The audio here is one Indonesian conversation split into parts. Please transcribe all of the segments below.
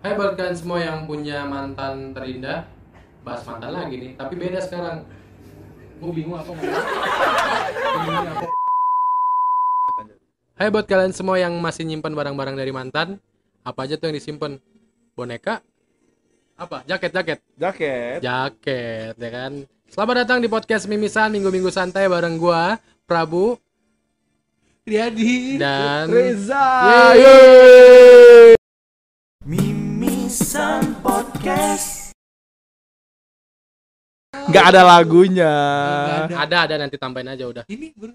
Hai buat kalian semua yang punya mantan terindah Bahas mantan lagi nih, tapi beda sekarang Gue bingung apa apa. Hai buat kalian semua yang masih nyimpan barang-barang dari mantan Apa aja tuh yang disimpan? Boneka? Apa? Jaket, jaket Jaket. Jaket, ya kan Selamat datang di podcast Mimisan Minggu-minggu santai bareng gua Prabu Riyadi dan Reza. Yeay. Mimisan Podcast Nggak ada lagunya. Nggak ada. Ada, ada nanti tambahin aja udah Ini ber-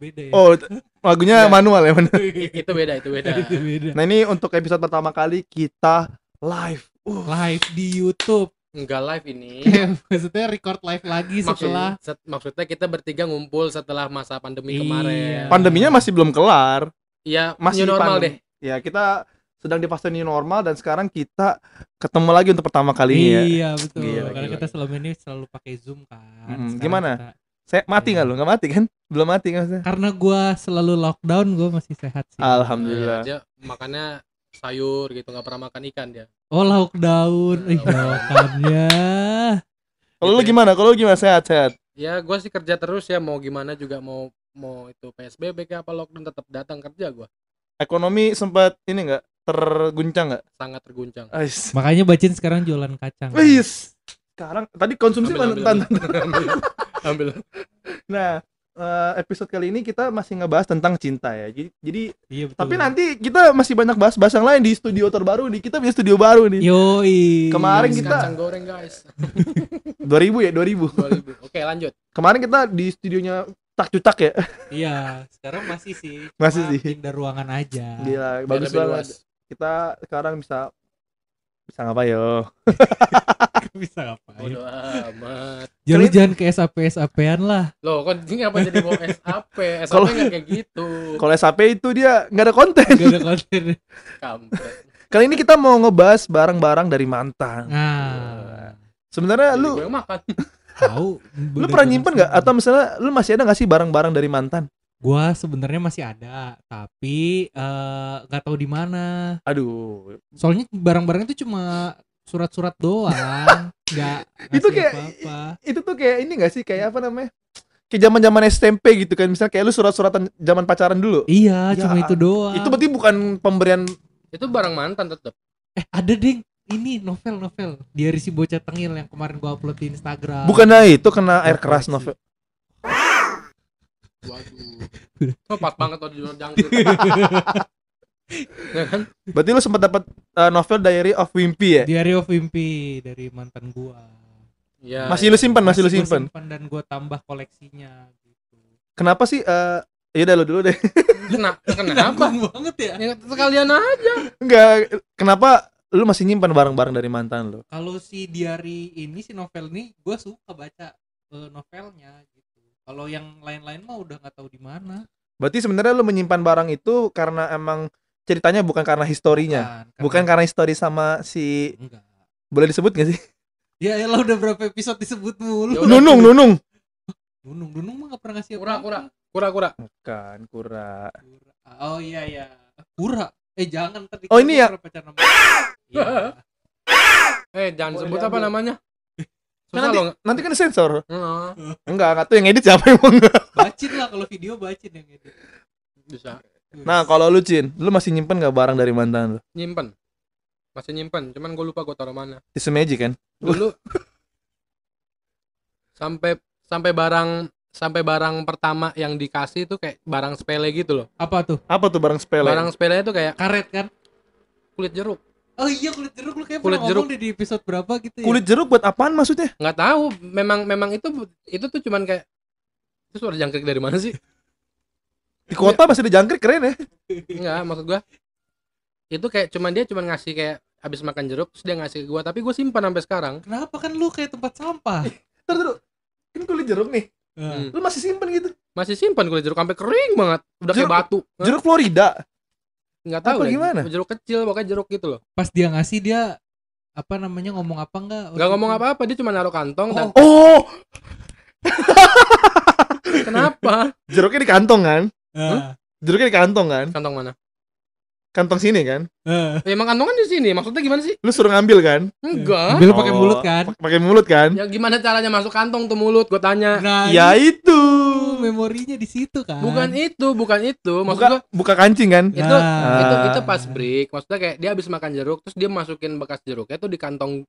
beda ya? Oh, lagunya Nggak. manual ya bener. Itu beda, itu beda Itu beda Nah ini untuk episode pertama kali kita live. Uh, Live di Youtube Enggak live ini Maksudnya record live lagi Maksud- setelah set- maksudnya kita bertiga ngumpul setelah masa pandemi Iya. kemarin. pandeminya masih belum kelar. Iya, Masih new normal pandemi. deh. Ya kita sedang di fase new normal dan sekarang kita ketemu lagi untuk pertama kalinya ya. Iya betul Gila, Karena gila. kita selama ini selalu pakai zoom kan Mm, Sekarang gimana? kita- Saya mati Iya. nggak lu? Nggak mati kan? Belum mati kan? maksudnya? Karena gua selalu lockdown Gua masih sehat sih Alhamdulillah. Iya, dia makannya sayur gitu, nggak pernah makan ikan dia. Oh lockdown Ih makannya Kalau lu Gitu ya. gimana? Kalau lu gimana? Sehat sehat. Ya, gua sih kerja terus ya, mau gimana juga mau mau itu PSBB kayak apa lockdown tetap datang kerja gua. Ekonomi sempat ini nggak terguncang nggak? Sangat terguncang. Ais. Makanya bacin sekarang jualan kacang Wis. Sekarang tadi konsumsi Ambil, mana? ambil, Tan- ambil. ambil. Nah, eh, episode kali ini kita masih ngebahas tentang cinta ya. Jadi, jadi Iya betul tapi nanti kita masih banyak bahas-bahas yang lain di studio terbaru nih. Kita punya studio baru nih. Yoi Kemarin kita- kacang goreng guys. 2000 ya, 2000. 2000. Oke, lanjut. Kemarin kita di studionya tak cutak ya. Iya sekarang masih sih Masih Cuma sih. Pindah ruangan aja Gila, Biar bagus banget. luas. Kita sekarang bisa bisa ngapa yo? Bisa ngapain Bodo amat. Ya lu jangan ke SAP SAP-an lah. Loh, kok ini apa jadi mau SAP? SAP Kalau- nggak kayak gitu. Kalau SAP itu dia nggak ada konten. Gak ada konten. Kampret. Kali ini kita mau ngebahas barang-barang dari mantan. Nah, Sebenarnya lu gue makan. tahu. lu pernah nyimpen nggak atau misalnya lu masih ada nggak sih barang-barang dari mantan? Gua sebenarnya masih ada, tapi eh, nggak tahu di mana. Aduh, Soalnya barang-barang itu cuma surat-surat doang, nggak Itu kayak- apa-apa. itu tuh kayak ini gak sih kayak apa namanya? Kayak zaman-zaman SMP gitu kan, misalnya kayak lu surat-suratan zaman pacaran dulu. Iya, Ya, cuma itu doang. Itu berarti bukan pemberian Itu barang mantan tetep. eh ada ding. Ini novel-novel Diari si bocah tengil yang kemarin gua upload di Instagram. bukannya itu kena air keras novel. Waduh. Pas banget tuh di luar jangkrik. ya kan? Berarti lu sempat dapat uh, novel Diary of Wimpy ya? Diary of Wimpy dari mantan gua. Ya. Masih lu simpan, masih lu gua simpan. dan gua tambah koleksinya gitu. Kenapa sih eh ya udah lu dulu deh. Kena, kenapa? Nanggung banget ya. Ya sekalian aja. Enggak, kenapa lu masih nyimpan barang-barang dari mantan lu? Kalau si diary ini si novel ini gua suka baca eh, novelnya. Kalau yang lain-lain mah udah nggak tahu di mana. Berarti sebenarnya lu menyimpan barang itu karena emang ceritanya bukan karena historinya. Bukan, Bukan karena histori sama si enggak. boleh disebut gak sih? Ya elah udah berapa episode disebut mulu. Ya udah. Nunung, Nunung. Nunung, Nunung mah gak pernah ngasih Kura, apa-apa. kura. Kura-kura. Bukan, kura. Kura. Oh iya iya. Kura. Eh jangan tadi. Oh, ini ya? Iya. Eh, jangan Boleh sebut apa namanya. Kan Susah nanti, loh. nanti kan sensor. Heeh, Enggak, enggak tuh yang edit siapa emang enggak. Bacin lah kalau video bacin yang edit. bisa Nah, kalau lu Cin, lu masih nyimpen gak barang dari mantan lu? nyimpen. Masih nyimpen, cuman gue lupa gue taruh mana. Tisu magic kan? Dulu sampai sampai barang sampai barang pertama yang dikasih itu kayak barang sepele gitu loh. Apa tuh? Apa tuh barang sepele? Barang sepele itu kayak Karet kan? kulit jeruk. Oh iya kulit jeruk lu kayak Kulit pernah jeruk. ngomong deh di episode berapa gitu ya. Kulit jeruk buat apaan maksudnya? nggak tahu memang memang itu itu tuh cuman kayak itu suara jangkrik dari mana sih Di kota masih ada jangkrik keren ya. Enggak, maksud gua itu kayak cuman dia cuman ngasih kayak abis makan jeruk terus dia ngasih ke gua tapi gua simpan sampai sekarang Kenapa kan lu kayak tempat sampah? Terus dulu. Kan kulit jeruk nih. Hmm. Lu masih simpen gitu. masih simpan kulit jeruk sampai kering banget udah kayak Jeruk- batu Hah? Jeruk Florida. Nggak tahu apa gimana? jeruk kecil pokoknya jeruk gitu loh. Pas dia ngasih dia apa namanya ngomong apa enggak? nggak ngomong apa-apa dia cuma naruh kantong dan Oh, kenapa? Jeruknya di kantong kan? Ah, Jeruknya di kantong kan? kantong mana kantong sini kan Ya, emang kantongan di sini. Maksudnya gimana sih? lu suruh ngambil kan Enggak. ambil pakai Oh, mulut kan pak- pakai mulut kan Ya gimana caranya masuk kantong tuh mulut? Gue tanya. nah ya itu itu memorinya di situ kan Bukan itu, bukan itu. Maksud buka gua buka kancing kan itu Nah. itu itu pas break. Maksudnya kayak dia habis makan jeruk terus dia masukin bekas jeruknya tuh di kantong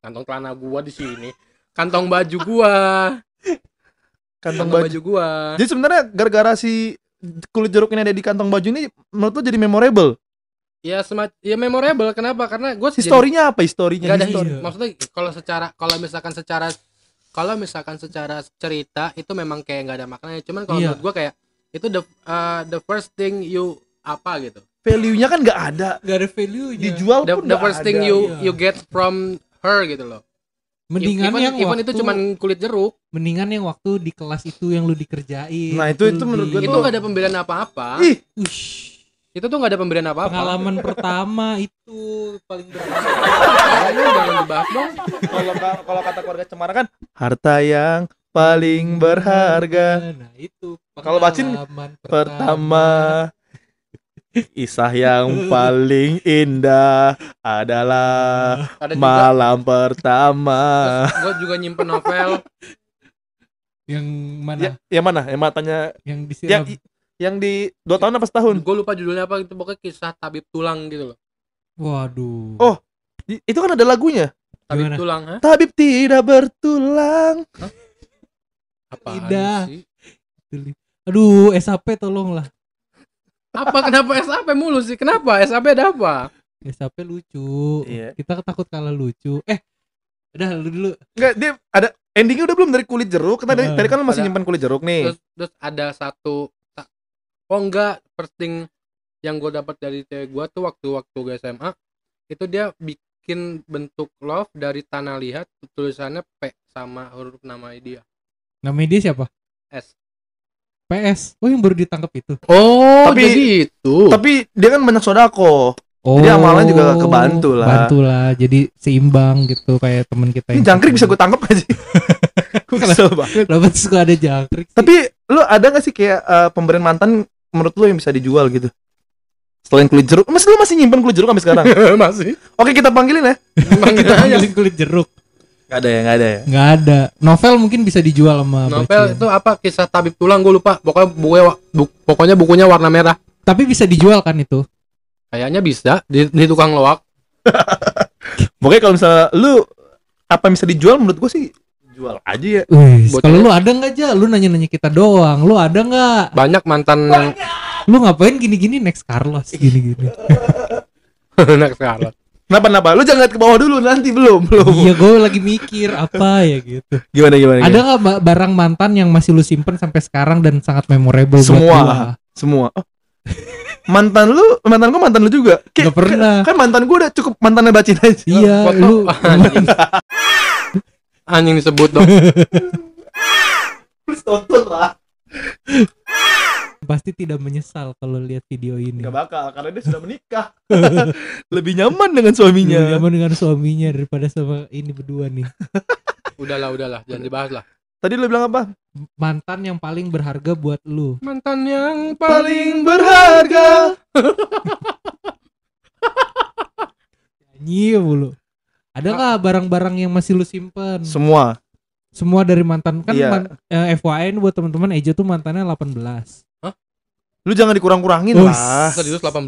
kantong celana gua di sini. Kantong baju gua. kantong Kantong baju baju gua. jadi sebenarnya gara-gara si kulit jeruk ini ada di kantong baju ini menurut lu jadi memorable Ya semat ya memorable kenapa? Karena gue historinya apa historinya Gak ada Histori- Iya. maksudnya kalau secara kalau misalkan secara kalau misalkan secara cerita itu memang kayak nggak ada maknanya cuman kalau Iya. menurut gua kayak itu the uh, the first thing you apa gitu value-nya kan nggak ada gak ada value dijual the, pun the first ada. thing you iya. you get from her gitu loh mendingan even, yang even waktu itu cuman kulit jeruk. Mendingan yang waktu di kelas itu yang lu dikerjain. Nah, itu- itu menurut gua itu nggak ada pemberian apa-apa. Ih! Ush, itu tuh nggak ada pemberian apa apa pengalaman pertama itu paling berharga jangan dibahas dong. Kalau kalau kata keluarga Cemara kan harta yang paling berharga. Nah itu Kalau Bacin, pengalaman pertama Isah yang paling indah adalah ada juga malam pertama. gue juga nyimpen novel yang mana Ya, yang mana? Yang matanya yang yang disiram yang di dua tahun apa setahun? gue lupa judulnya apa itu pokoknya kisah tabib tulang gitu loh waduh Oh. Di- Itu kan ada lagunya. tabib Gimana? tulang ha? Tabib tidak bertulang. apa Tidak. sih aduh SAP tolonglah apa kenapa SAP mulu sih? Kenapa? SAP ada apa? SAP lucu. Iya. kita takut kalah lucu. Eh udah lu dulu. Enggak, dia ada endingnya udah belum dari kulit jeruk. Kan tadi, Eh, tadi kan lu masih ada. nyimpan kulit jeruk nih. terus terus ada satu oh enggak first thing yang gue dapat dari cewek gue tuh waktu waktu gue SMA itu dia bikin bentuk love dari tanah liat tulisannya P sama huruf nama dia. Namanya dia siapa? S PS oh yang baru ditangkap itu oh Tapi- jadi itu Tapi dia kan banyak sodako. oh Jadi amalan juga kebantu lah. bantu lah jadi seimbang gitu kayak teman kita Ini yang jangkrik bisa gue tangkap sih? Gue kesel banget. Suka ada jangkrik sih? Tapi lu ada gak sih kayak eh, pemberian mantan menurut lu yang bisa dijual gitu? Selain kulit jeruk, mas lu masih nyimpan kulit jeruk sampai sekarang? masih Oke kita panggilin ya. kita aja ambilin kulit jeruk Gak ada ya, gak ada ya. nggak ada novel mungkin bisa dijual sama novel Bacin. itu apa kisah tabib tulang gue lupa pokoknya bukunya wa- bu- pokoknya bukunya warna merah tapi bisa dijual kan itu kayaknya bisa di, di tukang loak Pokoknya kalau misalnya lu apa yang bisa dijual menurut gua sih jual aja ya. Kalau lu ada nggak aja? Lu nanya-nanya kita doang. Lu ada nggak? banyak mantan yang Lu ngapain gini-gini next Carlos gini-gini? anak sekarang Kenapa kenapa? Lu jangan lihat ke bawah dulu nanti belum belum. iya, gue lagi mikir apa ya gitu. Gimana gimana? Ada gimana? nggak ba- barang mantan yang masih lu simpen sampai sekarang dan sangat memorable buat Semua. gua? Semua. Oh. mantan lu, mantan gua mantan lu juga. Kayak- Nggak pernah. Kan mantan gua udah cukup mantannya bacin aja. Iya, Foto. lu anjing anjing disebut dong Please tonton lah. pasti tidak menyesal kalau lihat video ini. Gak bakal karena dia sudah menikah. Lebih nyaman dengan suaminya. Lu nyaman dengan suaminya daripada sama ini berdua nih. udahlah udahlah jangan dibahas lah Tadi lu bilang apa? Mantan yang paling berharga buat lu. mantan yang Paling berharga. Nyi mulu. Ada nggak barang-barang yang masih lu simpen? Semua. Semua dari mantan kan Iya. man- eh, FYI buat teman-teman Ejo tuh mantannya 18. Lu jangan dikurang-kurangin Us. lah. serius 18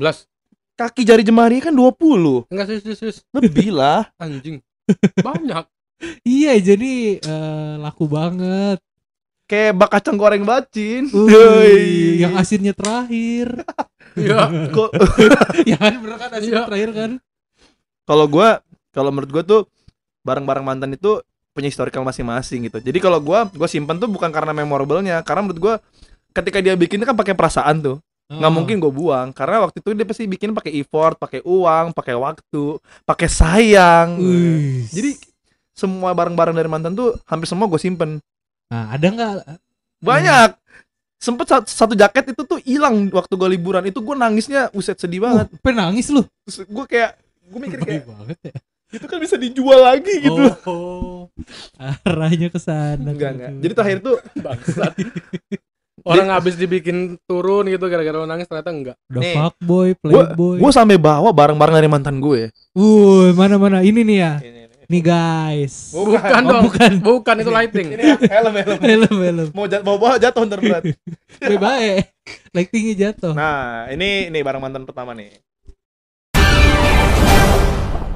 Kaki jari jemari kan 20. enggak serius serius, serius Lebih lah. anjing banyak Iya, jadi eh, laku banget. Kayak bak kacang goreng bacin. Uy, yang asinnya terakhir. iya Kok- ya kan bener kan asinnya Iya. terakhir kan? kalau gua kalau menurut gua tuh barang-barang mantan itu punya historical masing-masing gitu. Jadi kalau gua gua simpen tuh bukan karena memorable-nya, karena menurut gua ketika dia bikin kan pakai perasaan tuh. nggak Oh. mungkin gue buang karena waktu itu dia pasti bikin pakai effort, pakai uang, pakai waktu, pakai sayang. Wih. Jadi semua barang-barang dari mantan tuh hampir semua gue simpen. Nah, ada nggak Banyak. Sempet satu, satu jaket itu tuh hilang waktu gue liburan. Itu gue nangisnya uset sedih banget. Uh, penangis lu. Terus gue kayak gue mikir kayak banget ya. itu kan bisa dijual lagi gitu. Oh, arahnya ke sana. Enggak enggak. tuh. Jadi terakhir tuh bangsat orang habis dibikin turun gitu gara-gara lo nangis ternyata enggak Udah Nih, fuckboy, Gue playboy. gue sampai bawa barang-barang dari mantan gue. Wuh, mana-mana ini nih ya. Nih guys. bukan, Oh, dong bukan. bukan itu lighting helm helm. Helm, helm. Mau jat mau bawa jatuh ntar berat. Bye Lightingnya jatuh. Nah, ini ini barang mantan pertama nih.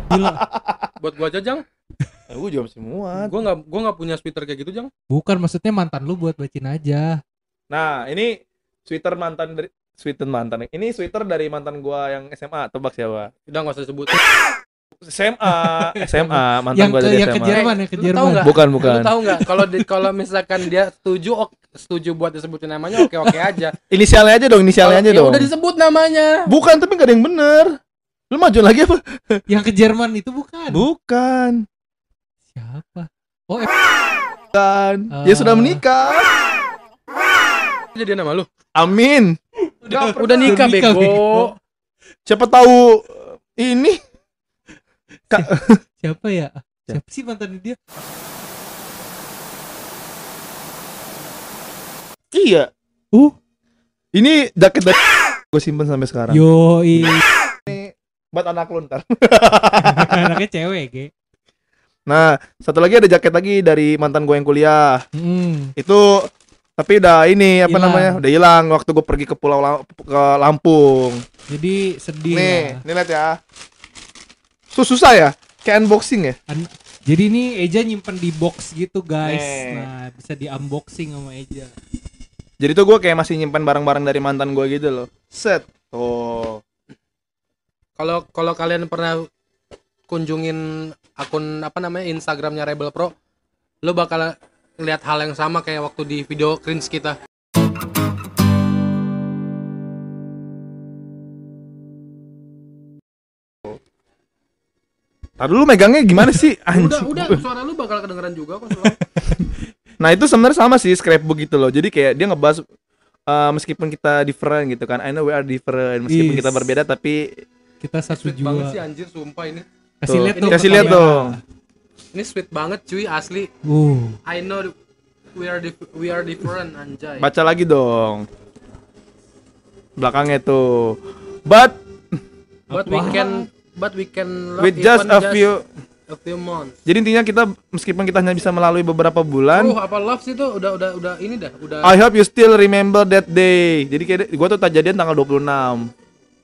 Gila. buat gua aja jang Eh, gue juga masih muat. gua nggak gua nggak punya sweater kayak gitu jang Bukan maksudnya mantan lu buat bacin aja. Nah, ini sweater mantan dari sweater mantan. Ini sweater dari mantan gua yang SMA. Tebak siapa? udah nggak usah disebut SMA, SMA, mantan yang gua ke dari yang ke SMA. Jerman ya ke Lu tahu Jerman. nggak? Bukan, lu bukan. tahu nggak kalau di- kalau misalkan dia setuju ok- setuju buat disebutin namanya oke oke aja Inisialnya aja dong, inisialnya Kalau- aja ya dong. udah disebut namanya Bukan, tapi gak ada yang bener. Lu maju lagi apa? Yang ke Jerman itu bukan. Bukan. Siapa? Oh, eh, Bukan. Dia Ah. sudah menikah. Jadi nama lu Amin. udah, udah nikah nikah, bego Siapa tahu eh, ini siapa ya? Siapa sih mantan dia? Iya. Uh, Ini jaket dari gue simpen sampai sekarang. yoi. Buat anak lu ntar. Anaknya cewek, ge. Nah, satu lagi ada jaket lagi dari mantan gue yang kuliah. Hmm. Itu tapi udah ini apa Hilang. namanya? Udah hilang waktu gue pergi ke Pulau Lam- ke Lampung. Jadi sedih nih, lah. nih lihat ya. Sus susah ya? Kayak unboxing ya? An- Jadi ini Eja nyimpen di box gitu guys. Nih. Nah, bisa di unboxing sama Eja. Jadi tuh gue kayak masih nyimpan barang-barang dari mantan gue gitu loh. Set. Tuh. kalau kalau kalian pernah kunjungin akun apa namanya Instagramnya Rebel Pro lo bakal lihat hal yang sama kayak waktu di video cringe kita Tadi dulu megangnya gimana sih? udah Anjing. udah suara lu bakal kedengeran juga kok suara. Nah itu sebenarnya sama sih scrapbook gitu loh. Jadi kayak dia ngebahas eh, meskipun kita different gitu kan. I know we are different. Meskipun Is. kita berbeda tapi Kita satu sweet banget sih jua. anjir sumpah ini Kasih lihat dong. kasih lihat dong. Ini sweet banget cuy asli Uh. I know we are dif- we are different anjay Baca lagi dong. Belakangnya tuh. But but we can but we can love with just a few a few months Jadi intinya kita meskipun kita hanya bisa melalui beberapa bulan, Oh, apa love sih tuh udah udah udah ini dah udah I hope you still remember that day. Jadi kayak gua tuh tak jadian tanggal 26.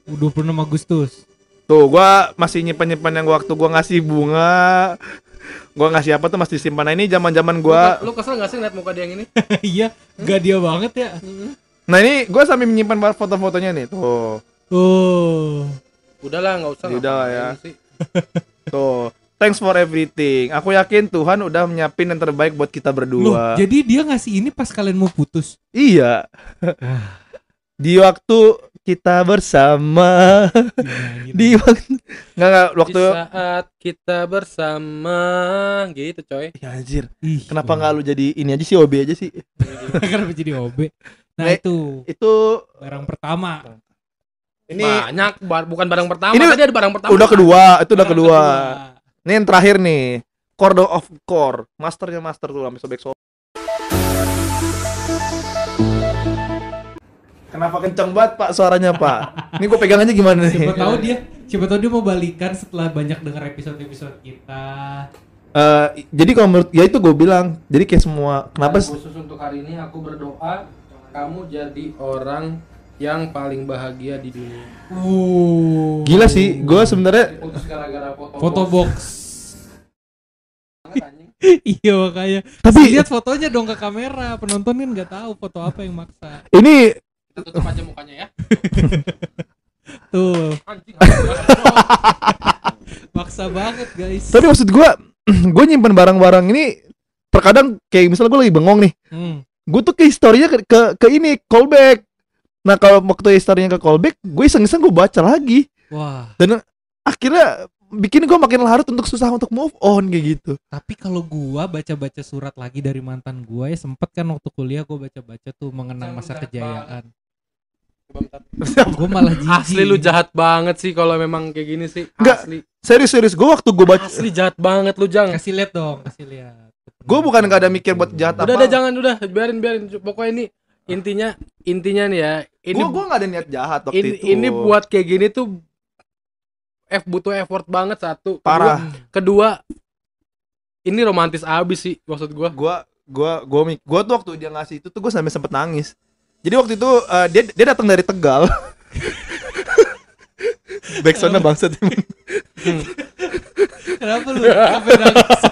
26 Agustus. Tuh, gua masih nyimpan-nyimpan yang waktu gua ngasih bunga. Gua ngasih apa tuh masih simpan. Nah, ini zaman-zaman gua. lu, lu kesel gak sih ngeliat muka dia yang ini Iya, gak dia banget ya. Nah, ini gua sambil menyimpan foto-fotonya nih. Tuh. Oh. udahlah nggak usah Udah lah ya. Tuh. Thanks for everything. Aku yakin Tuhan udah nyiapin yang terbaik buat kita Loh, berdua. jadi dia ngasih ini pas kalian mau putus. Iya. Di waktu kita bersama. Gimana Di waktu nggak nggak waktu di saat kita bersama gitu coy Ya anjir. Ih, Kenapa nggak lu jadi ini aja sih OB aja sih? Kenapa jadi OB? Nah, itu Itu barang pertama. ini banyak bar- bukan barang pertama Ini tadi ada barang pertama udah kedua, itu udah Barang kedua. Ini yang terakhir nih. Core of core. Masternya master tuh sampai sobek sobek. Kenapa kenceng banget Pak suaranya Pak? Ini gue pegang aja gimana nih? Siapa tahu dia, siapa tahu dia mau balikan setelah banyak dengar episode-episode kita. Eh, jadi kalau menurut ya itu gue bilang, jadi kayak semua kenapa? Dan khusus untuk hari ini aku berdoa kamu jadi orang yang paling bahagia di dunia Uh. Gila sih, gue sebenarnya putus gara-gara foto, Foto box. iya makanya. Tapi- Tapi lihat fotonya dong ke kamera. Penonton kan nggak tahu foto apa yang maksa. ini kita tutup aja mukanya ya Tuh, anjing maksa banget guys. tapi maksud gue, gue nyimpen barang-barang ini terkadang kayak misalnya gue lagi bengong nih, Hmm. gue tuh ke historinya ke, ke ke ini callback. Nah kalau waktu historinya ke callback, gue iseng-iseng gue baca lagi Wah, dan akhirnya bikin gue makin larut untuk susah untuk move on kayak gitu. tapi kalau gua baca-baca surat lagi dari mantan gua ya sempet kan waktu kuliah gua baca-baca tuh mengenang masa kejayaan. Gua malah jijik. asli lu jahat banget sih kalau memang kayak gini sih Enggak. asli serius serius gue waktu gue baca, asli jahat banget lu jang Kasih lihat dong, kasih lihat. gue bukan gak ada mikir buat jahat udah apa. udah jangan udah biarin biarin pokoknya ini intinya intinya nih ya ini Gua gua nggak ada niat jahat waktu ini, itu. ini buat kayak gini tuh F butuh effort banget satu Kedua- parah. kedua ini romantis abis sih maksud gua Gua gua gua mik- gua tuh waktu dia ngasih itu tuh gua sampai sempet nangis. Jadi waktu itu eh, dia dia datang dari Tegal. Backsoundnya bangsat emang. Kenapa lu sampai nangis?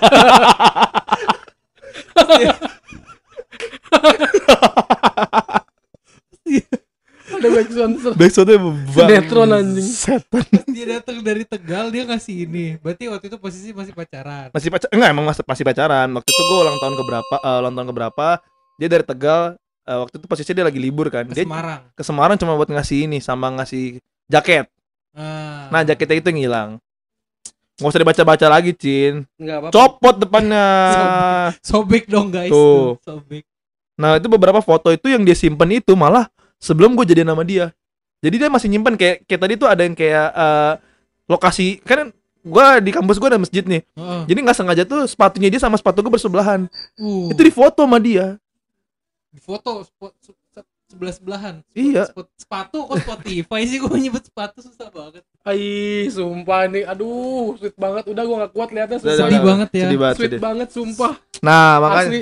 ada backsound Backsoundnya Sinetron, anjing. Setan. Dia datang dari Tegal dia ngasih ini. Berarti waktu itu posisi masih pacaran. Masih pacar enggak emang masih, masih pacaran. Waktu itu gua ulang tahun keberapa eh, ulang tahun keberapa dia dari Tegal eh, waktu itu posisinya dia lagi libur kan. Ke Dia Semarang. ke Semarang cuma buat ngasih ini sama ngasih jaket. Ah. Nah, jaketnya itu yang hilang. Nggak usah dibaca-baca lagi, Cin. nggak apa Copot depannya. sobek dong guys. Tuh. Sobek. Nah, itu beberapa foto itu yang dia simpen itu malah sebelum gue jadi nama dia. Jadi dia masih nyimpen kayak kayak tadi tuh ada yang kayak eh, lokasi kan gua di kampus gua ada masjid nih. Heeh. Jadi nggak sengaja tuh sepatunya dia sama sepatu gue bersebelahan. Uh. Itu di foto sama dia. Di foto spot sebelah sebelahan. Iya. sepatu kok Spotify sih gue nyebut sepatu susah banget. Ai, sumpah nih. Aduh, sweet banget. Udah gua gak kuat liatnya. Sedih banget ya. Sedih banget, Sweet sedih. banget sumpah. Nah, makanya Asli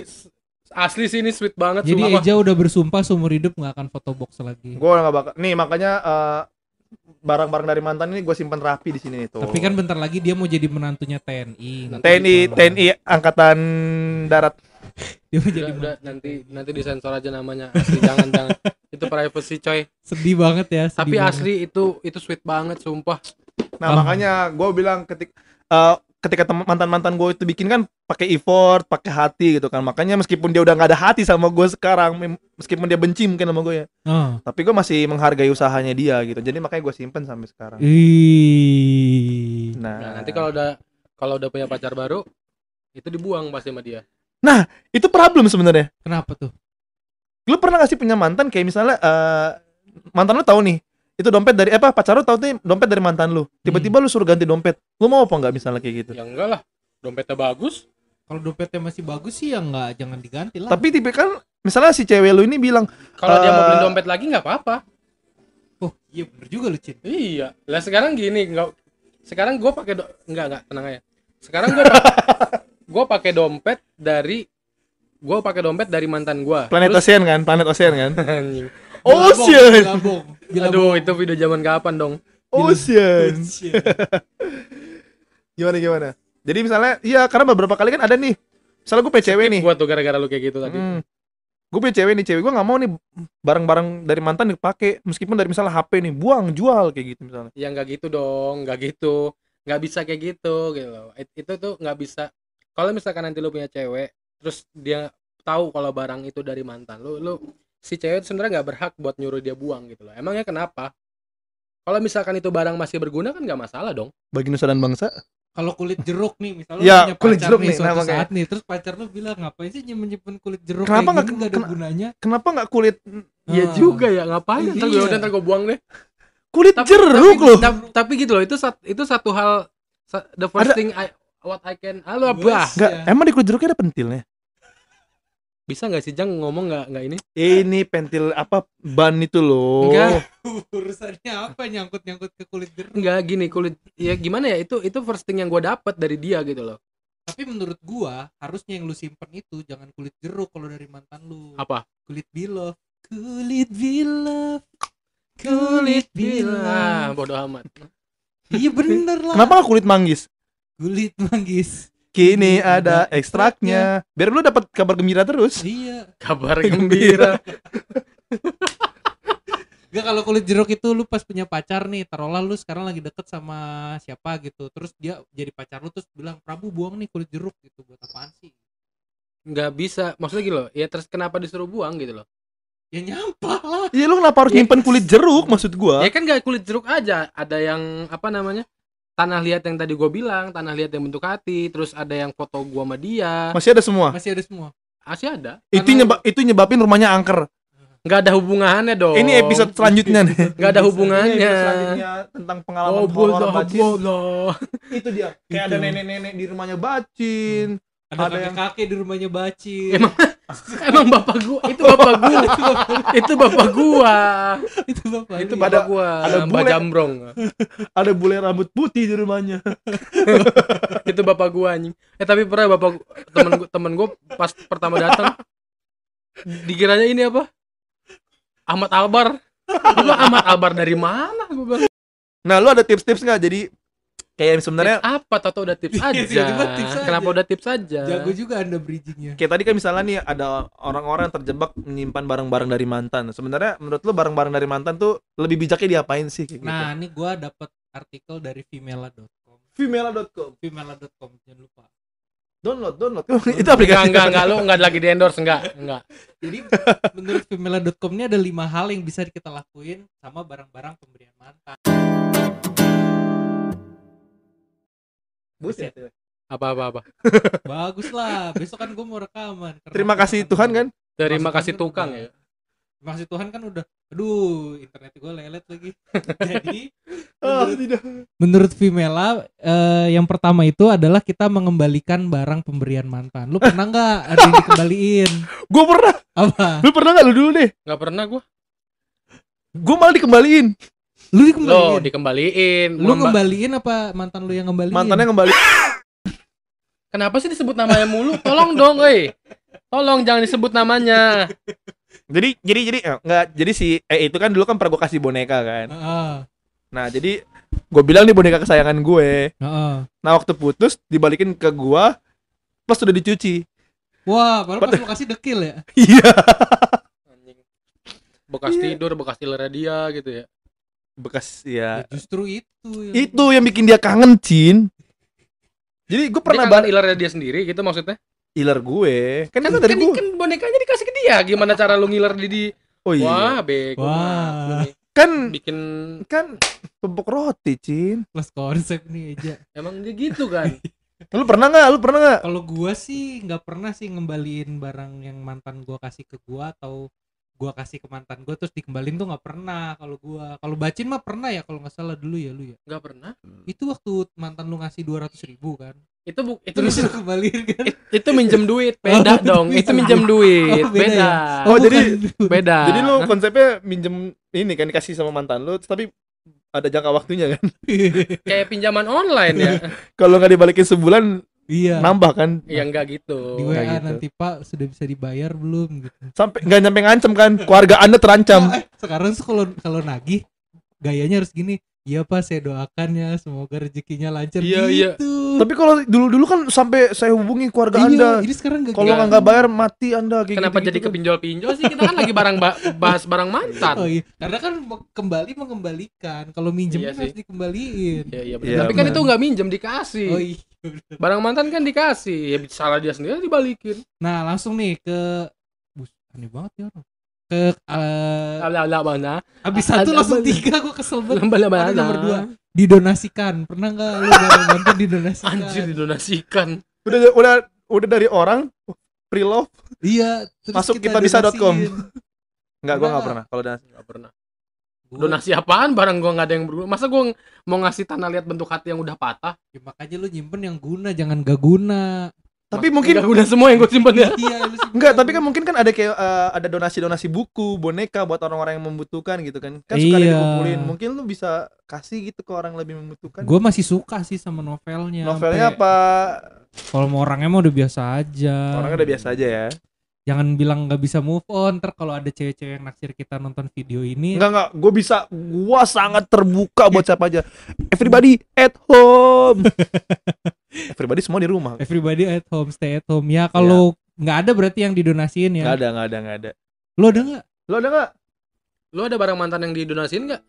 asli sih ini sweet banget Jadi sumpah. Eja udah bersumpah seumur hidup nggak akan foto box lagi. gue udah gak bakal. Nih, makanya eh, barang-barang dari mantan ini gue simpen rapi di sini nih tuh. Tapi kan bentar lagi dia mau jadi menantunya TNI. TNI. TNI angkatan darat. Dia mau udah, jadi udah, nanti nanti disensor aja namanya. Asli jangan jangan. Itu privacy coy. sedih banget ya. sedih Tapi banget. asli itu itu sweet banget sumpah. Nah, Ah. makanya gue bilang ketik eh, ketika tem- mantan-mantan gue itu bikin kan pakai effort, pakai hati gitu kan. Makanya meskipun dia udah nggak ada hati sama gue sekarang, meskipun dia benci mungkin sama gue ya, Oh. tapi gue masih menghargai usahanya dia gitu. Jadi makanya gue simpen sampai sekarang. Ih. Nah, Nah, nanti kalau udah kalau udah punya pacar baru itu dibuang pasti sama dia. Itu problem sebenarnya. Kenapa tuh? Lu pernah gak sih punya mantan kayak misalnya eh, mantan lu tahu nih itu dompet dari eh, apa pacar lu tahu nih dompet dari mantan lu. Tiba-tiba lu suruh ganti dompet. Lu mau apa nggak misalnya kayak gitu? Ya enggak lah. Dompetnya bagus. Kalau dompetnya masih bagus sih ya nggak jangan diganti lah. Tapi tipe kan misalnya si cewek lu ini bilang, Kalau dia mau beli Eh. dompet lagi nggak apa-apa. oh iya bener juga lu Cin. Iya. Lah sekarang gini, enggak sekarang gue pakai do... enggak enggak tenang aja. Sekarang gue gue pakai dompet dari gue pakai dompet dari mantan gue. planet ocean kan, planet ocean kan. Anjing. Ocean. Bilabong. Bilabong. Aduh, itu video zaman kapan dong? Ocean. Ocean. Gimana gimana? Jadi misalnya, iya karena beberapa kali kan ada nih. Misalnya gue cewek nih. Gua tuh gara-gara lu kayak gitu tadi. Hmm. Gue punya cewek nih, cewek gue nggak mau nih barang-barang dari mantan dipakai, meskipun dari misalnya HP nih, buang, jual kayak gitu misalnya. Ya nggak gitu dong, nggak gitu. Nggak bisa kayak gitu gitu loh. It- Itu tuh nggak bisa. Kalau misalkan nanti lu punya cewek, terus dia tahu kalau barang itu dari mantan lu, lu si cewek itu sebenarnya nggak berhak buat nyuruh dia buang gitu loh. Emangnya kenapa? Kalau misalkan itu barang masih berguna kan nggak masalah dong. Bagi Nusa dan bangsa. Kalau kulit jeruk nih, misalnya Ya, punya kulit pacar jeruk nih nih, suatu kayak- saat nih, terus pacar lu bilang ngapain sih nyimpen-nyimpen kulit jeruk Kenapa kayak nggak- nggak ada kena- gunanya? Kenapa nggak kulit Iya Ah. juga ya, ngapain? Ntar gue Iya. ntar gue buang deh. kulit Tapi- jeruk tapi, loh? tap- Tapi gitu loh, itu sat- itu satu hal the first Ada- thing I what I can halo bah Enggak, Ya. emang di kulit jeruknya ada pentilnya? bisa nggak sih Jang ngomong nggak nggak ini Ini pentil apa ban itu loh. Enggak. Urusannya apa nyangkut-nyangkut ke kulit jeruk? nggak gini kulit ya gimana ya itu itu first thing yang gue dapat dari dia gitu loh Tapi menurut gua harusnya yang lu simpen itu jangan kulit jeruk kalau dari mantan lu. apa Kulit bilov. Kulit bilov. kulit bila bodoh amat Iya bener lah. Kenapa nggak kulit manggis? Kulit manggis. Kini ada ekstraknya. Biar lu dapat kabar gembira terus. Iya. kabar gembira Gak kalau kulit jeruk itu lu pas punya pacar nih, taruhlah lu sekarang lagi deket sama siapa gitu, terus dia jadi pacar lu terus bilang Prabu buang nih kulit jeruk gitu buat apaan sih? nggak bisa maksudnya gitu loh ya terus kenapa disuruh buang gitu loh Ya nyampah lah. Iya lu kenapa harus Ya. nyimpen kulit jeruk maksud gua? ya kan nggak kulit jeruk aja ada yang apa namanya tanah liat yang tadi gue bilang tanah liat yang bentuk hati terus ada yang foto gua sama dia Masih ada semua. Masih ada semua. masih ada Itu nyebab itu nyebabin rumahnya angker. nggak ada hubungannya dong Ini episode selanjutnya nih. nggak ada hubungannya episode selanjutnya tentang pengalaman Oh, horor bacin. bodoh. Itu dia. Kayak ada Itu. nenek-nenek di rumahnya bacin. Ada, Ada yang- kakek-kakek di rumahnya baci. Emang Emang bapak gua, itu bapak gua. itu bapak gua. itu bapak Itu bapak Ada- gua. ada Mbak bule. Jambrong. Ada bule rambut putih di rumahnya. itu bapak gua anjing. Eh tapi pernah bapak gua- temen gua, temen gua pas pertama datang dikiranya ini apa? Ahmad Albar. Gua Ahmad Albar dari mana? Gua bilang, Nah, lu ada tips-tips nggak? Jadi kayak sebenarnya tips apa? Tato udah tips Iya, aja. tips aja. Kenapa udah tips aja? jago juga anda bridgingnya kayak tadi kan misalnya nih ada orang-orang yang terjebak menyimpan barang-barang dari mantan. Sebenarnya menurut lu barang-barang dari mantan tuh lebih bijaknya diapain sih kayak gitu? nah ini gua dapat artikel dari femela.com Femela.com. femela.com jangan lupa Download, download. itu aplikasi. Enggak, enggak, enggak, lu enggak lagi di endorse, enggak, enggak. jadi menurut femela.com ini ada lima hal yang bisa kita lakuin sama barang-barang pemberian mantan Buset. Apa apa apa. bagus lah besok kan gua mau rekaman Terima aku kasih Tuhan kan. Terima kasih kan tukang ya. Terima kasih Tuhan kan udah aduh internet gue lelet lagi jadi Ah, menurut, tidak. menurut Vimela eh, yang pertama itu adalah kita mengembalikan barang pemberian mantan lu pernah nggak ada yang dikembaliin Gue pernah. apa Lu pernah nggak lu dulu deh? Enggak pernah gua. Gue malah dikembaliin. Lu Lo dikembaliin dikembaliin. lu Memba- ngembaliin apa mantan lu yang ngembaliin Mantannya kembali. Kenapa sih disebut namanya mulu? Tolong dong, euy. Tolong jangan disebut namanya. Jadi jadi jadi eh, nggak jadi si eh itu kan dulu kan pernah gue kasih boneka kan. Heeh, Nah jadi gue bilang nih boneka kesayangan gue. heeh. Nah waktu putus dibalikin ke gua pas sudah dicuci. wah baru pas lu kasih dekil ya Iya. Anjing. Bekas Iya. tidur, bekas tilernya dia gitu ya. Bekas Ya, ya. justru itu yang- Itu yang bikin dia kangen, Cin. Jadi gue pernah banget ilernya dia sendiri gitu maksudnya. iler gue. Kan, Kan, itu dari kan, gue. kan bonekanya dikasih ke dia. Gimana cara lu ngiler di, di... Oh iya. Wah, bego. Wah. banget lu nih. Kan Bikin kan tumpuk roti, Cin. plus konsep nih aja emang dia gitu kan. Lu pernah nggak? Lu pernah nggak? kalau gua sih nggak pernah sih ngembaliin barang yang mantan gua kasih ke gua atau gua kasih ke mantan gua terus dikembalin tuh nggak pernah kalau gua kalau bacin mah pernah ya kalau nggak salah dulu ya lu ya Enggak pernah. itu waktu mantan lu ngasih dua ratus ribu kan Itu bu, itu terus lu kembaliin kan it- itu minjem duit, beda Oh, dong. minjem Itu minjem duit, Oh, beda beda. ya? Oh, jadi- bukan. Beda. Jadi lu konsepnya minjem ini kan dikasih sama mantan lu tapi ada jangka waktunya kan. kayak pinjaman online ya. Kalau nggak dibalikin sebulan iya nambah kan. ya enggak gitu. di WA gitu. nanti pak sudah bisa dibayar belum gitu Sampai nggak nyampe ngancem kan. Keluarga Anda terancam. Eh, sekarang kalau kalau nagih gayanya harus gini iya pak saya doakan ya semoga rezekinya lancar Iya, iya. gitu Tapi kalau dulu-dulu kan sampai saya hubungi keluarga iya, Anda. ini sekarang gak Kalau Iya. nggak bayar mati Anda kayak Kenapa gitu-gitu jadi kan. kepinjol-pinjol sih? Kita kan lagi barang ba- bahas barang mantan. Oh iya, karena kan mau- kembali mengembalikan. Kalau minjem Iya kan harus dikembaliin. Iya, iya benar. Iya, Tapi kan itu nggak minjem dikasih. Oh iya. Barang mantan kan dikasih. Ya salah dia sendiri dibalikin. Nah, langsung nih ke Bus, aneh banget ya orang. Ke eh, Ala ala mana? habis satu langsung tiga gue kesel banget. Ada mana? nomor dua. Didonasikan. Pernah nggak lu barang mantan didonasikan? Anjir didonasikan. Udah udah udah dari orang pre-love Iya, terus Masuk kita kitabisa.com. donasiin. Enggak, gua Pernah nggak pernah. Kalau udah Enggak pernah. Donasi apaan? Barang gua nggak ada yang berguna. Masa gua mau ngasih tanah liat bentuk hati yang udah patah? Ya, makanya lu nyimpen yang guna, jangan gak guna. tapi Mak- mungkin nggak guna semua yang gua simpen ya. iya. Enggak, tapi kan mungkin kan ada kayak eh, ada donasi-donasi buku, boneka buat orang-orang yang membutuhkan gitu kan. Kan suka ada Iya. dikumpulin. Mungkin lu bisa kasih gitu ke orang yang lebih membutuhkan. Gue masih suka sih sama novelnya. Novelnya Sampai- apa? Kalau mau orangnya mah udah biasa aja. Orangnya udah biasa aja ya. Jangan bilang nggak bisa move on. Ntar kalau ada cewek-cewek yang naksir kita nonton video ini, Enggak enggak, gue bisa gua sangat terbuka buat siapa aja. Everybody at home. Everybody semua di rumah. everybody at home, stay at home. Ya kalau nggak ada berarti yang didonasiin Enggak ya. ada, enggak ada, enggak ada. Lo ada nggak? Lo ada enggak? Lu ada barang mantan yang didonasiin nggak?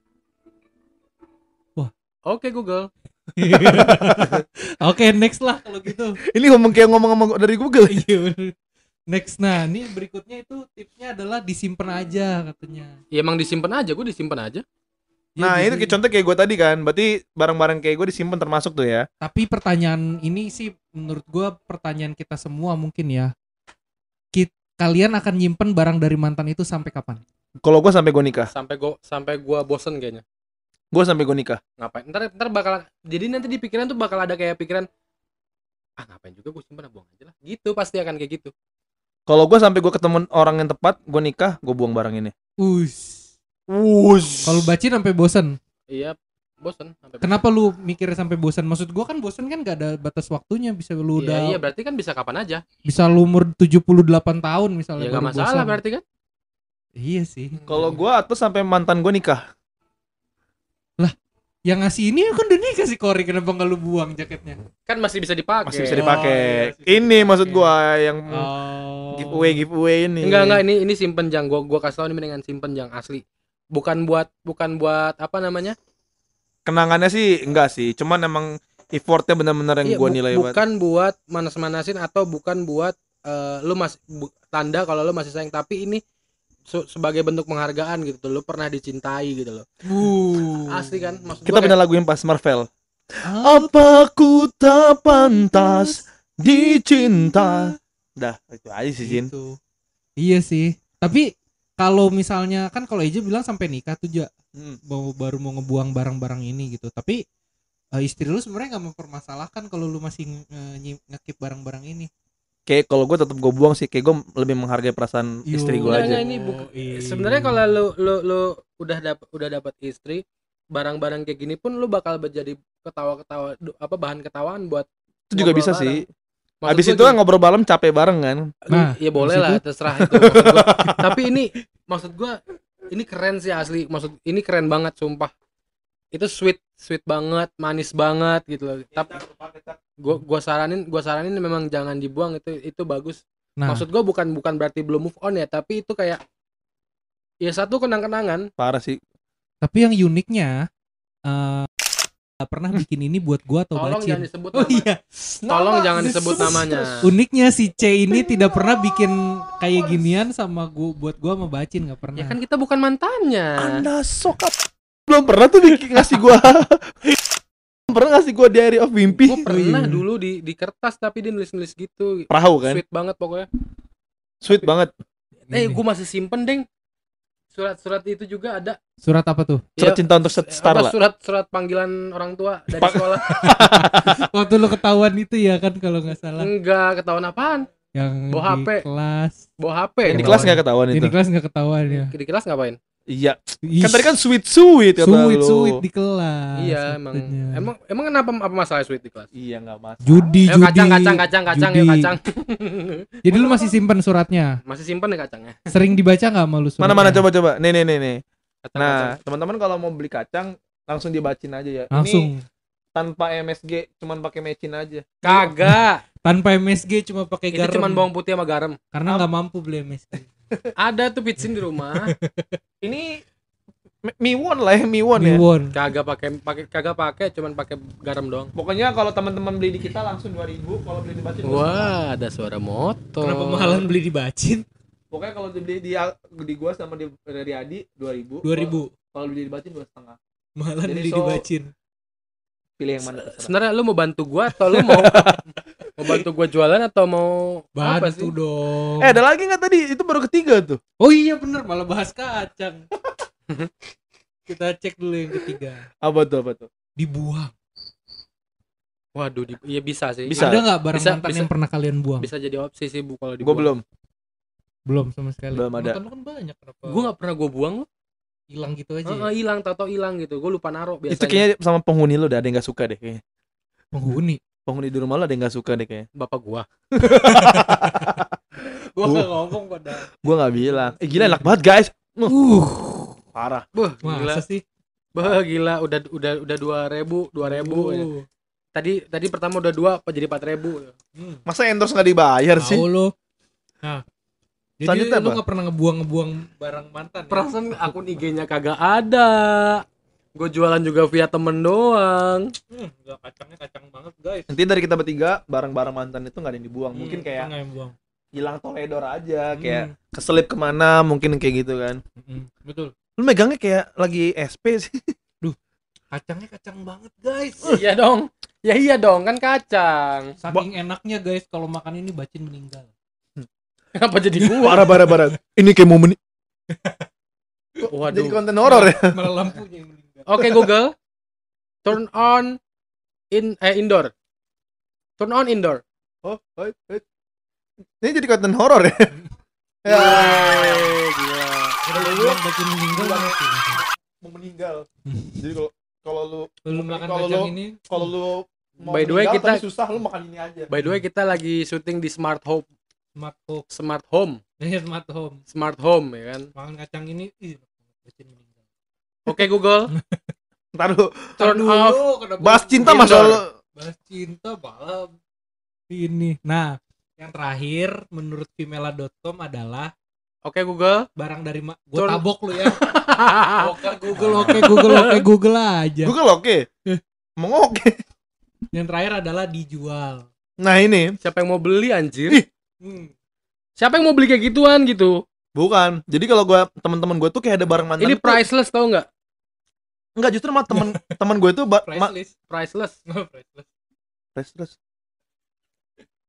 Wah. Oke Google. Oke next lah kalau gitu. Ini ngomong kayak ngomong-ngomong dari Google. Iya, bener. Next nah ini berikutnya itu tipsnya adalah disimpan aja katanya. Ya emang disimpan aja, gua disimpan aja. Ya, Nah, jadi- itu kayak contoh kayak gue tadi kan. Berarti barang-barang kayak gue disimpan termasuk tuh ya. Tapi pertanyaan ini sih menurut gua pertanyaan kita semua mungkin ya. Kit- kalian akan nyimpen barang dari mantan itu sampai kapan? Kalau gue sampai gue nikah. Sampai gua sampai gua bosen kayaknya. Gue sampai gue nikah. Ngapain? Ntar ntar bakal jadi nanti di pikiran tuh bakal ada kayak pikiran ah ngapain juga gue simpan buang aja lah. Gitu pasti akan kayak gitu. Kalau gue sampai gue ketemu orang yang tepat, gue nikah, gue buang barang ini. Us. Wush. Kalau bacin sampai bosan. iya bosen sampai Kenapa lu mikir sampai bosan? Maksud gua kan bosan kan gak ada batas waktunya bisa lu Iya, udah iya berarti kan bisa kapan aja bisa lu umur 78 tahun misalnya ya nggak baru masalah bosan. berarti kan Iya sih. Kalau gue atau sampai mantan gue nikah. Yang ngasih ini kan udah nikah si Kori. Kenapa nggak lu buang jaketnya? kan masih bisa dipakai. Masih bisa Oh, dipakai. iya, ini maksud gue yang Oh. giveaway giveaway ini. enggak enggak. Ini ini simpen jang. Gua gua kasih tau ini mendingan simpen jang. Asli. Bukan buat bukan buat apa namanya? Kenangannya sih enggak sih, cuman emang effortnya benar-benar yang Iya, bu- nilai banget. bukan buat manas-manasin atau bukan buat eh, lu masih bu- tanda kalau lu masih sayang. Tapi ini su- sebagai bentuk penghargaan gitu lu pernah dicintai gitu loh Uh. asli kan maksud Kita punya lagu yang pas Marvel. Apa ku tak pantas dicinta? Dah, itu aja sih Jin. gitu. Iya sih. Tapi kalau misalnya kan kalau Eja bilang sampai nikah tuh ja Hmm. mau baru mau ngebuang barang-barang ini gitu. Tapi eh, istri lu sebenarnya nggak mempermasalahkan kalau lu masih nge- ngekip barang-barang ini. Kayak kalau gue tetap gue buang sih, kayak gue lebih menghargai perasaan istri gue aja. ini buk- iya. sebenarnya kalau lu lu lu udah dapat udah dapat istri barang-barang kayak gini pun lu bakal menjadi ketawa-ketawa apa bahan ketawaan buat Itu juga bisa bareng. sih. Maksud Abis itu kan ngobrol malam capek bareng kan. Nah, ya boleh lah itu? terserah itu tapi ini maksud gua ini keren sih asli maksud ini keren banget sumpah itu sweet sweet banget manis banget gitu loh tapi gua gua saranin gua saranin memang jangan dibuang itu itu bagus Nah, maksud gua bukan bukan berarti belum move on ya tapi itu kayak ya satu kenang-kenangan Parah sih. tapi yang uniknya eh nggak pernah bikin ini buat gua atau tolong bacin. jangan disebut Oh nama. iya. tolong jangan disebut namanya Uniknya si C ini tidak pernah bikin kayak ginian sama gua buat gua sama bacin nggak pernah. ya kan kita bukan mantannya Anda sokap. Belum pernah tuh bikin ngasih gua. Belum pernah ngasih gua diary of mimpi. gua pernah dulu di di kertas tapi dia nulis-nulis gitu Perahu kan? sweet banget pokoknya Sweet banget. eh gua masih simpen deng surat-surat itu juga ada Surat apa tuh? Surat Ya, cinta untuk set- apa, Starla. surat surat panggilan orang tua dari Pak- sekolah Waktu lu ketahuan itu ya kan kalau nggak salah. enggak ketahuan apaan Yang Bawa di HP. kelas. bawa HP Yang di kelas nggak ketahuan Yang itu. di kelas nggak ketahuan ya. di kelas ngapain Iya. Kan tadi kan sweet sweet kata suit lu. suit di kelas. iya emang emang emang kenapa apa masalah sweet di kelas Iya nggak mas. judi Ayo judi. kacang kacang kacang kacang judi. yuk kacang Jadi lu masih simpan suratnya. masih simpen ya kacangnya Sering dibaca nggak sama lu suratnya? Mana mana coba coba. Nih nih nih nih. kacang, Nah teman-teman kalau mau beli kacang langsung dibacin aja ya. Ini Langsung. tanpa MSG, cuman pakai mecin aja. kagak Tanpa MSG cuma pakai itu garam. cuman bawang putih sama garam Karena nggak mampu beli MSG. Ada tuh pitsin di rumah Ini mi- miwon lah ya, miwon ya. Miwon. kagak pakai pakai kagak pakai cuman pakai garam doang Pokoknya kalau teman-teman beli di kita langsung 2000, kalau beli di bacin wah ada suara motor Kenapa mahalan beli di bacin? Pokoknya kalau dibeli di di gua sama di dari Adi 2000. 2000. Kalau beli di bacin dua setengah. Mahalan Jadi beli so- di bacin. Pilih yang mana sebenarnya lu mau bantu gua atau lu mau mau bantu gua jualan atau mau apa sih Bantu dong. Eh ada lagi nggak tadi? Itu baru ketiga tuh. Oh iya bener malah bahas kacang. Kita cek dulu yang ketiga. Apa tuh apa tuh? Dibuang. waduh di, iya bisa sih Bisa. Ada nggak barang Bisa- mantan bisa. yang pernah kalian buang? bisa jadi opsi sih bu kalau Gua dibuang belum. Belum sama sekali. Belum ada. Mantan lu kan banyak kenapa? gua nggak pernah gua buang loh hilang gitu aja. ya? Heeh, hilang tau hilang gitu gua lupa naruh biasanya Itu kayaknya sama penghuni lu udah ada yang nggak suka deh kayaknya. Penghuni. Penghuni di rumah lu ada yang nggak suka deh kayaknya. bapak gua Gua nggak ngomong pada. Gua nggak bilang. Eh gila enak banget guys. Uh, Uh, parah. Wah, gila. masa sih? Bah, gila udah udah udah dua ribu dua ribu ya. Uh, tadi tadi pertama udah dua apa jadi empat ribu hmm. Masa endorse nggak dibayar sih? Tahu lo. Nah. Jadi Selanjutnya lu apa? nggak pernah ngebuang-ngebuang barang mantan. ya? perasaan akun IG-nya kagak ada gue jualan juga via temen doang Hmm, nggak kacangnya kacang banget guys. Nanti dari kita bertiga barang-barang mantan itu nggak ada yang dibuang. Mungkin Hmm, kayak yang buang. hilang toledor aja, kayak Hmm, keselip ke mana, mungkin kayak gitu kan. hmm, betul. Lu megangnya kayak lagi SP sih. Kacangnya kacang banget guys. iya dong ya iya dong kan kacang Saking enaknya guys kalau makan ini bacin meninggal. kenapa jadi gua parah parah parah. Ini kayak mau meni- jadi waduh konten horor ya. Malah lampunya yang oke Google turn on in eh indoor turn on indoor Oh, oh, oh. Ini jadi konten horor ya. ya. Gila bacin meninggal mati. Mau meninggal. Jadi kalau kalau lu Lu makan Kalau kacang lu- ini kalau lu mau By the way, kita- susah lu makan ini aja. by the way kita lagi syuting di smart home smart home. smart home Ini smart home. smart home ya kan Makan kacang ini ih oke Google Ntar lu turn Dulu, off kenapa bahas cinta Indoor. masa lu bahas cinta malam ini. Nah, yang terakhir menurut femela.com adalah oke Google barang dari ma- gua Turn- tabok lu ya. Oke Google, oke Google, oke Google aja. Google oke. Mau oke. Yang terakhir adalah dijual. Nah ini siapa yang mau beli anjir Ih. Hmm. siapa yang mau beli kayak gituan gitu bukan. Jadi kalau gua teman-teman gue tuh kayak ada barang mantan. ini tuh- priceless tau nggak Enggak justru mah teman teman gue ma- Priceless. priceless priceless. Priceless.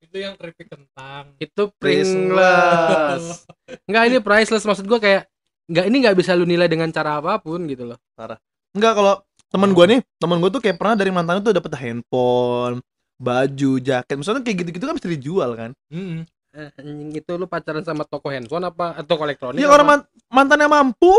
Itu yang keripik kentang. itu pringless nggak ini priceless maksud gua kayak nggak ini nggak bisa lu nilai dengan cara apa pun gitu loh Enggak kalau teman gue nih, teman gue tuh kayak pernah dari mantannya tuh dapet handphone, baju, jaket. Misalnya kayak gitu-gitu kan bisa dijual kan. Mm-mm. eh, anjing, itu lu pacaran sama toko handphone apa atau elektronik Iya apa? orang man- mantannya mampu.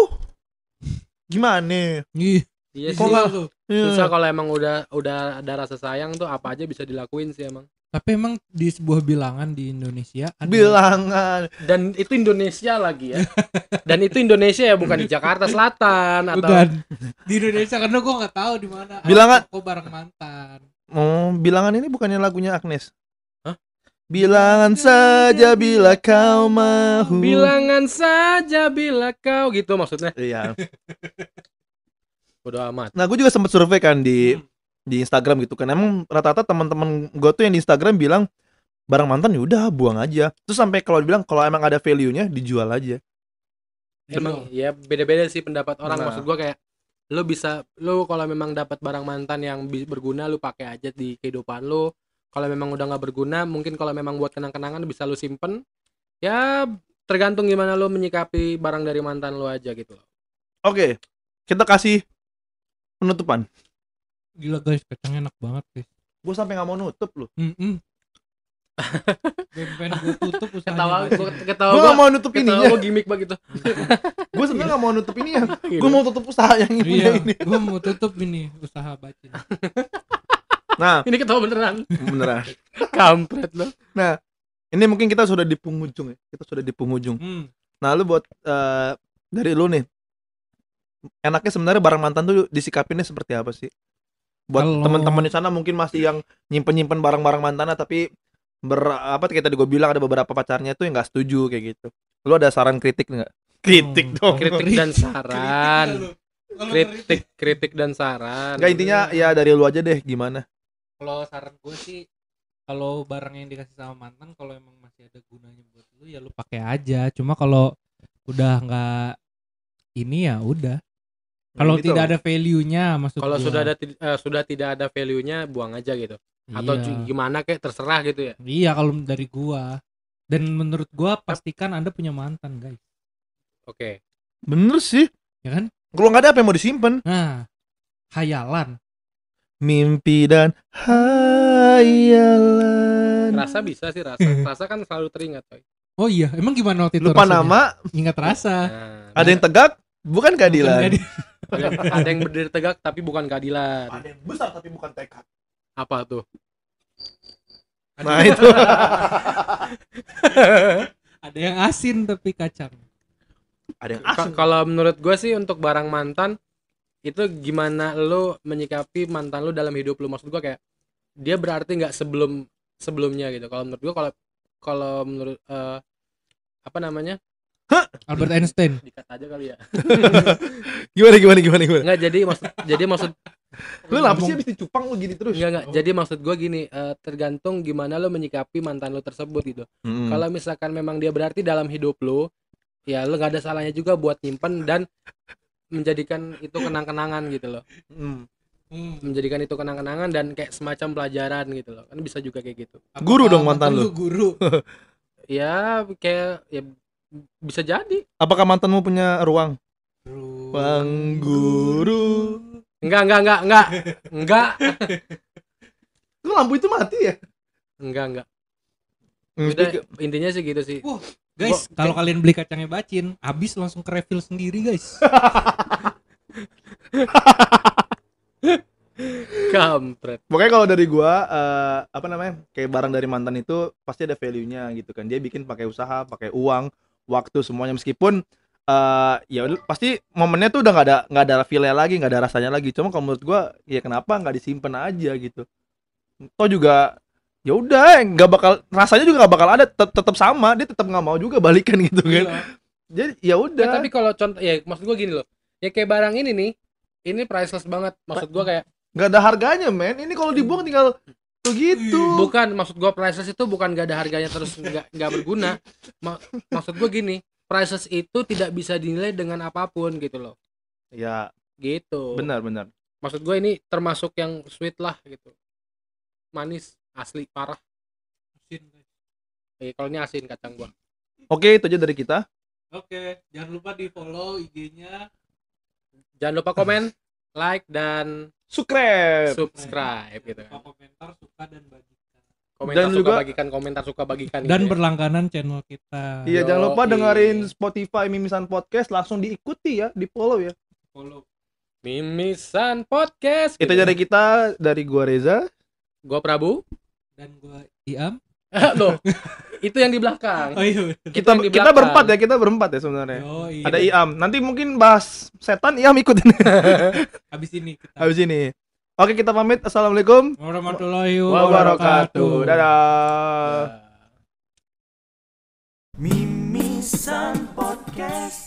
Gimana? Ih, iya Kok sih. Iya. susah kalau emang udah udah ada rasa sayang tuh apa aja bisa dilakuin sih emang Tapi emang di sebuah bilangan di Indonesia ada Bilangan. dan itu Indonesia lagi ya dan itu Indonesia ya bukan di Jakarta Selatan atau Bukan. di Indonesia karena gua nggak tahu di mana. Bilangan- toko barang mantan. Oh, bilangan ini bukannya lagunya Agnes? Hah? Bilangan saja bila kau mau. bilangan saja bila kau gitu maksudnya Iya. bodo amat Nah, gue juga sempat survei kan di Hmm. di Instagram gitu kan. Emang rata-rata teman-teman gue tuh yang di Instagram bilang barang mantan ya udah buang aja. Terus sampai kalau dibilang kalau emang ada value-nya dijual aja. emang ya beda-beda sih pendapat orang Nah. maksud gua kayak lu bisa lu kalau memang dapat barang mantan yang berguna lu pakai aja di kehidupan lu kalau memang udah nggak berguna mungkin kalau memang buat kenang-kenangan bisa lu simpen ya tergantung gimana lu menyikapi barang dari mantan lu aja gitu loh Oke. Kita kasih penutupan. Gila guys, kacangnya enak banget guys. Gue sampai nggak mau nutup loh. Mm pengen gue tutup usahanya. ketawa gua ketawa Gue gua nggak mau nutup ketawa ininya. gua gimmick begitu Gue sebenarnya nggak mau nutup ini ya. Gue mau tutup usaha yang ini. Iya, ini. gue mau tutup ini usaha bacin. Nah, ini ketawa beneran beneran. kampret lo Ini mungkin kita sudah di penghujung ya. Kita sudah di penghujung. Hmm. Nah, lu buat eh, dari lu nih. Enaknya sebenarnya barang mantan tuh disikapinnya seperti apa sih? Buat teman-teman di sana mungkin masih yang nyimpen-nyimpen barang-barang mantannya tapi ber apa kayak tadi gue bilang ada beberapa pacarnya tuh yang nggak setuju kayak gitu. Lu ada saran kritik nggak? Kritik Hmm. dong. kritik dan saran kritik kritik dan saran Enggak intinya ya dari lu aja deh gimana. kalau saran gue sih kalau barang yang dikasih sama mantan kalau emang masih ada gunanya buat lu ya lu pakai aja cuma kalau udah nggak ini ya udah kalau gitu. tidak ada value-nya maksud kalau sudah ada eh, sudah tidak ada value-nya buang aja gitu. Atau Iya. gimana kayak terserah gitu ya. Iya kalau dari gua. Dan menurut gua pastikan anda punya mantan guys. Oke. Bener sih. ya kan? Kalau nggak ada apa yang mau disimpan? nah hayalan Mimpi dan hayalan. rasa bisa sih rasa. Rasa kan selalu teringat coy. Oh iya emang gimana waktu itu Lupa rasanya? nama, ingat rasa. Nah, ada yang tegak, bukan keadilan. Bukan ada, ada yang berdiri tegak tapi bukan keadilan Ada yang besar tapi bukan tekad. apa tuh Nah itu. ada yang asin tapi kacang ada yang asing. kalau menurut gue sih untuk barang mantan itu gimana lo menyikapi mantan lo dalam hidup lo maksud gue kayak dia berarti nggak sebelum sebelumnya gitu kalau menurut gue kalau kalau menurut eh, apa namanya Albert Einstein dikat aja kali ya Gimana gimana gimana gimana? nggak jadi maksud jadi maksud Lu apa sih habis dicupang lu gini terus? Enggak enggak. Jadi maksud gue gini, eh, tergantung gimana lo menyikapi mantan lo tersebut gitu. Mm-mm. Kalau misalkan memang dia berarti dalam hidup lo, ya lo nggak ada salahnya juga buat nyimpen dan menjadikan itu kenang-kenangan gitu loh. Mm. Menjadikan itu kenang-kenangan dan kayak semacam pelajaran gitu loh. Kan bisa juga kayak gitu. Guru dong Apakah mantan lu? guru Ya kayak ya bisa jadi. Apakah mantanmu punya ruang? Guru. Bang guru. Enggak enggak enggak enggak. Enggak. Lu lampu itu mati ya? Enggak enggak. Udah, intinya sih gitu sih Wah, guys, kalau kalian beli kacangnya bacin, habis langsung ke refill sendiri, guys. kampret Pokoknya kalau dari gua eh, apa namanya? Kayak barang dari mantan itu pasti ada value-nya gitu kan. Dia bikin pakai usaha, pakai uang, waktu semuanya. Meskipun eh ya pasti momennya tuh udah nggak ada nggak ada feel lagi, nggak ada rasanya lagi. Cuma kalau menurut gua ya kenapa nggak disimpan aja gitu. Toh juga ya udah nggak bakal rasanya juga nggak bakal ada tet- tetap sama. Dia tetap nggak mau juga balikan gitu kan. Iya. jadi ya udah. Ya, tapi kalau contoh ya maksud gua gini loh. Ya kayak barang ini nih ini priceless banget. Maksud gua kayak nggak ada harganya men. Ini kalau dibuang tinggal tuh gitu? Bukan maksud gua priceless itu bukan gak ada harganya terus nggak nggak berguna. Ma- maksud gua gini priceless itu tidak bisa dinilai dengan apa pun gitu loh. Ya. Gitu. Benar benar. Maksud gue ini termasuk yang sweet lah gitu. Manis asli parah. Asin, guys. eh, kalau ini asin kacang gua. Oke itu aja dari kita. Oke, jangan lupa di follow IG-nya. jangan lupa komen like dan subscribe subscribe gitu kan komentar, suka dan bagikan. komentar Dan suka juga- bagikan komentar suka bagikan Dan gitu ya. berlangganan channel kita. Iya, jangan lupa dengerin Spotify Mimisan Podcast langsung diikuti ya, di follow ya. Follow. mimisan podcast Itu gitu. dari kita, dari gua Reza. gua Prabu Dan gua Iam. loh itu yang di belakang Oh iya. Kita di kita belakang. berempat ya, kita berempat ya sebenarnya. Yoi. Ada Iam. Nanti mungkin bahas setan Iam ikutin Habis ini kita. habis ini. Oke, kita pamit. Assalamualaikum Warahmatullahi wabarakatuh. Dadah. Mimisan Podcast